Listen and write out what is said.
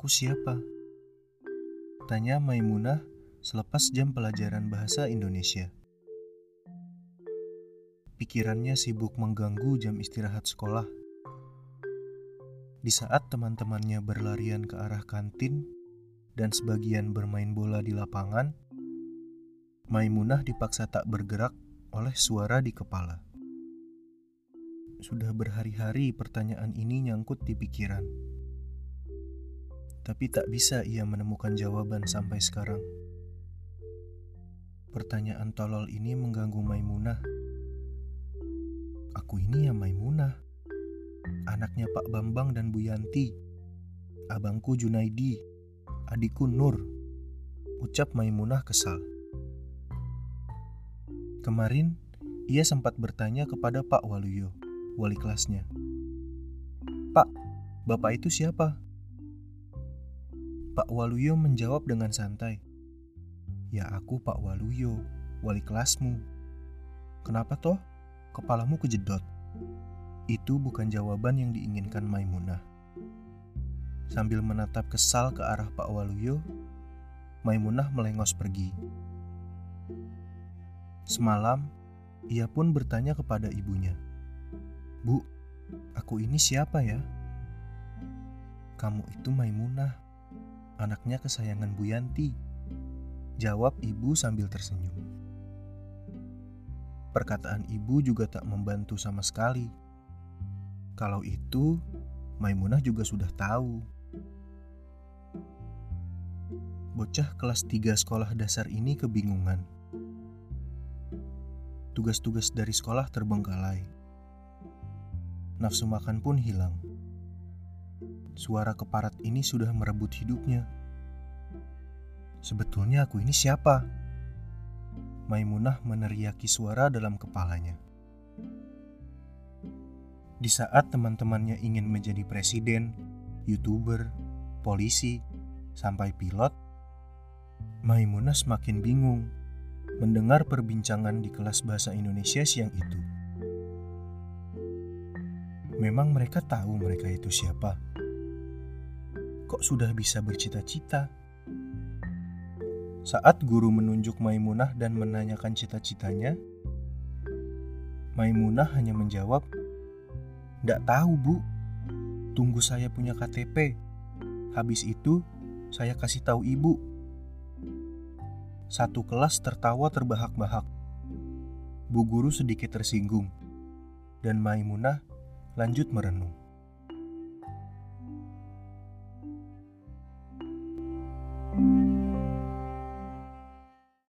Aku siapa? Tanya Maimunah selepas jam pelajaran bahasa Indonesia. Pikirannya sibuk mengganggu jam istirahat sekolah. Di saat teman-temannya berlarian ke arah kantin dan sebagian bermain bola di lapangan, Maimunah dipaksa tak bergerak oleh suara di kepala. Sudah berhari-hari pertanyaan ini nyangkut di pikiran tapi tak bisa ia menemukan jawaban sampai sekarang. Pertanyaan tolol ini mengganggu Maimunah. Aku ini ya Maimunah, anaknya Pak Bambang dan Bu Yanti, abangku Junaidi, adikku Nur, ucap Maimunah kesal. Kemarin, ia sempat bertanya kepada Pak Waluyo, wali kelasnya. Pak, Bapak itu siapa? Pak Waluyo menjawab dengan santai. Ya aku Pak Waluyo, wali kelasmu. Kenapa toh? Kepalamu kejedot. Itu bukan jawaban yang diinginkan Maimunah. Sambil menatap kesal ke arah Pak Waluyo, Maimunah melengos pergi. Semalam, ia pun bertanya kepada ibunya. Bu, aku ini siapa ya? Kamu itu Maimunah, anaknya kesayangan Bu Yanti. Jawab ibu sambil tersenyum. Perkataan ibu juga tak membantu sama sekali. Kalau itu, Maimunah juga sudah tahu. Bocah kelas 3 sekolah dasar ini kebingungan. Tugas-tugas dari sekolah terbengkalai. Nafsu makan pun hilang suara keparat ini sudah merebut hidupnya. Sebetulnya aku ini siapa? Maimunah meneriaki suara dalam kepalanya. Di saat teman-temannya ingin menjadi presiden, youtuber, polisi, sampai pilot, Maimunah semakin bingung mendengar perbincangan di kelas bahasa Indonesia siang itu. Memang mereka tahu mereka itu siapa kok sudah bisa bercita-cita? Saat guru menunjuk Maimunah dan menanyakan cita-citanya, Maimunah hanya menjawab, "Nggak tahu, Bu. Tunggu saya punya KTP. Habis itu, saya kasih tahu Ibu." Satu kelas tertawa terbahak-bahak. Bu guru sedikit tersinggung, dan Maimunah lanjut merenung.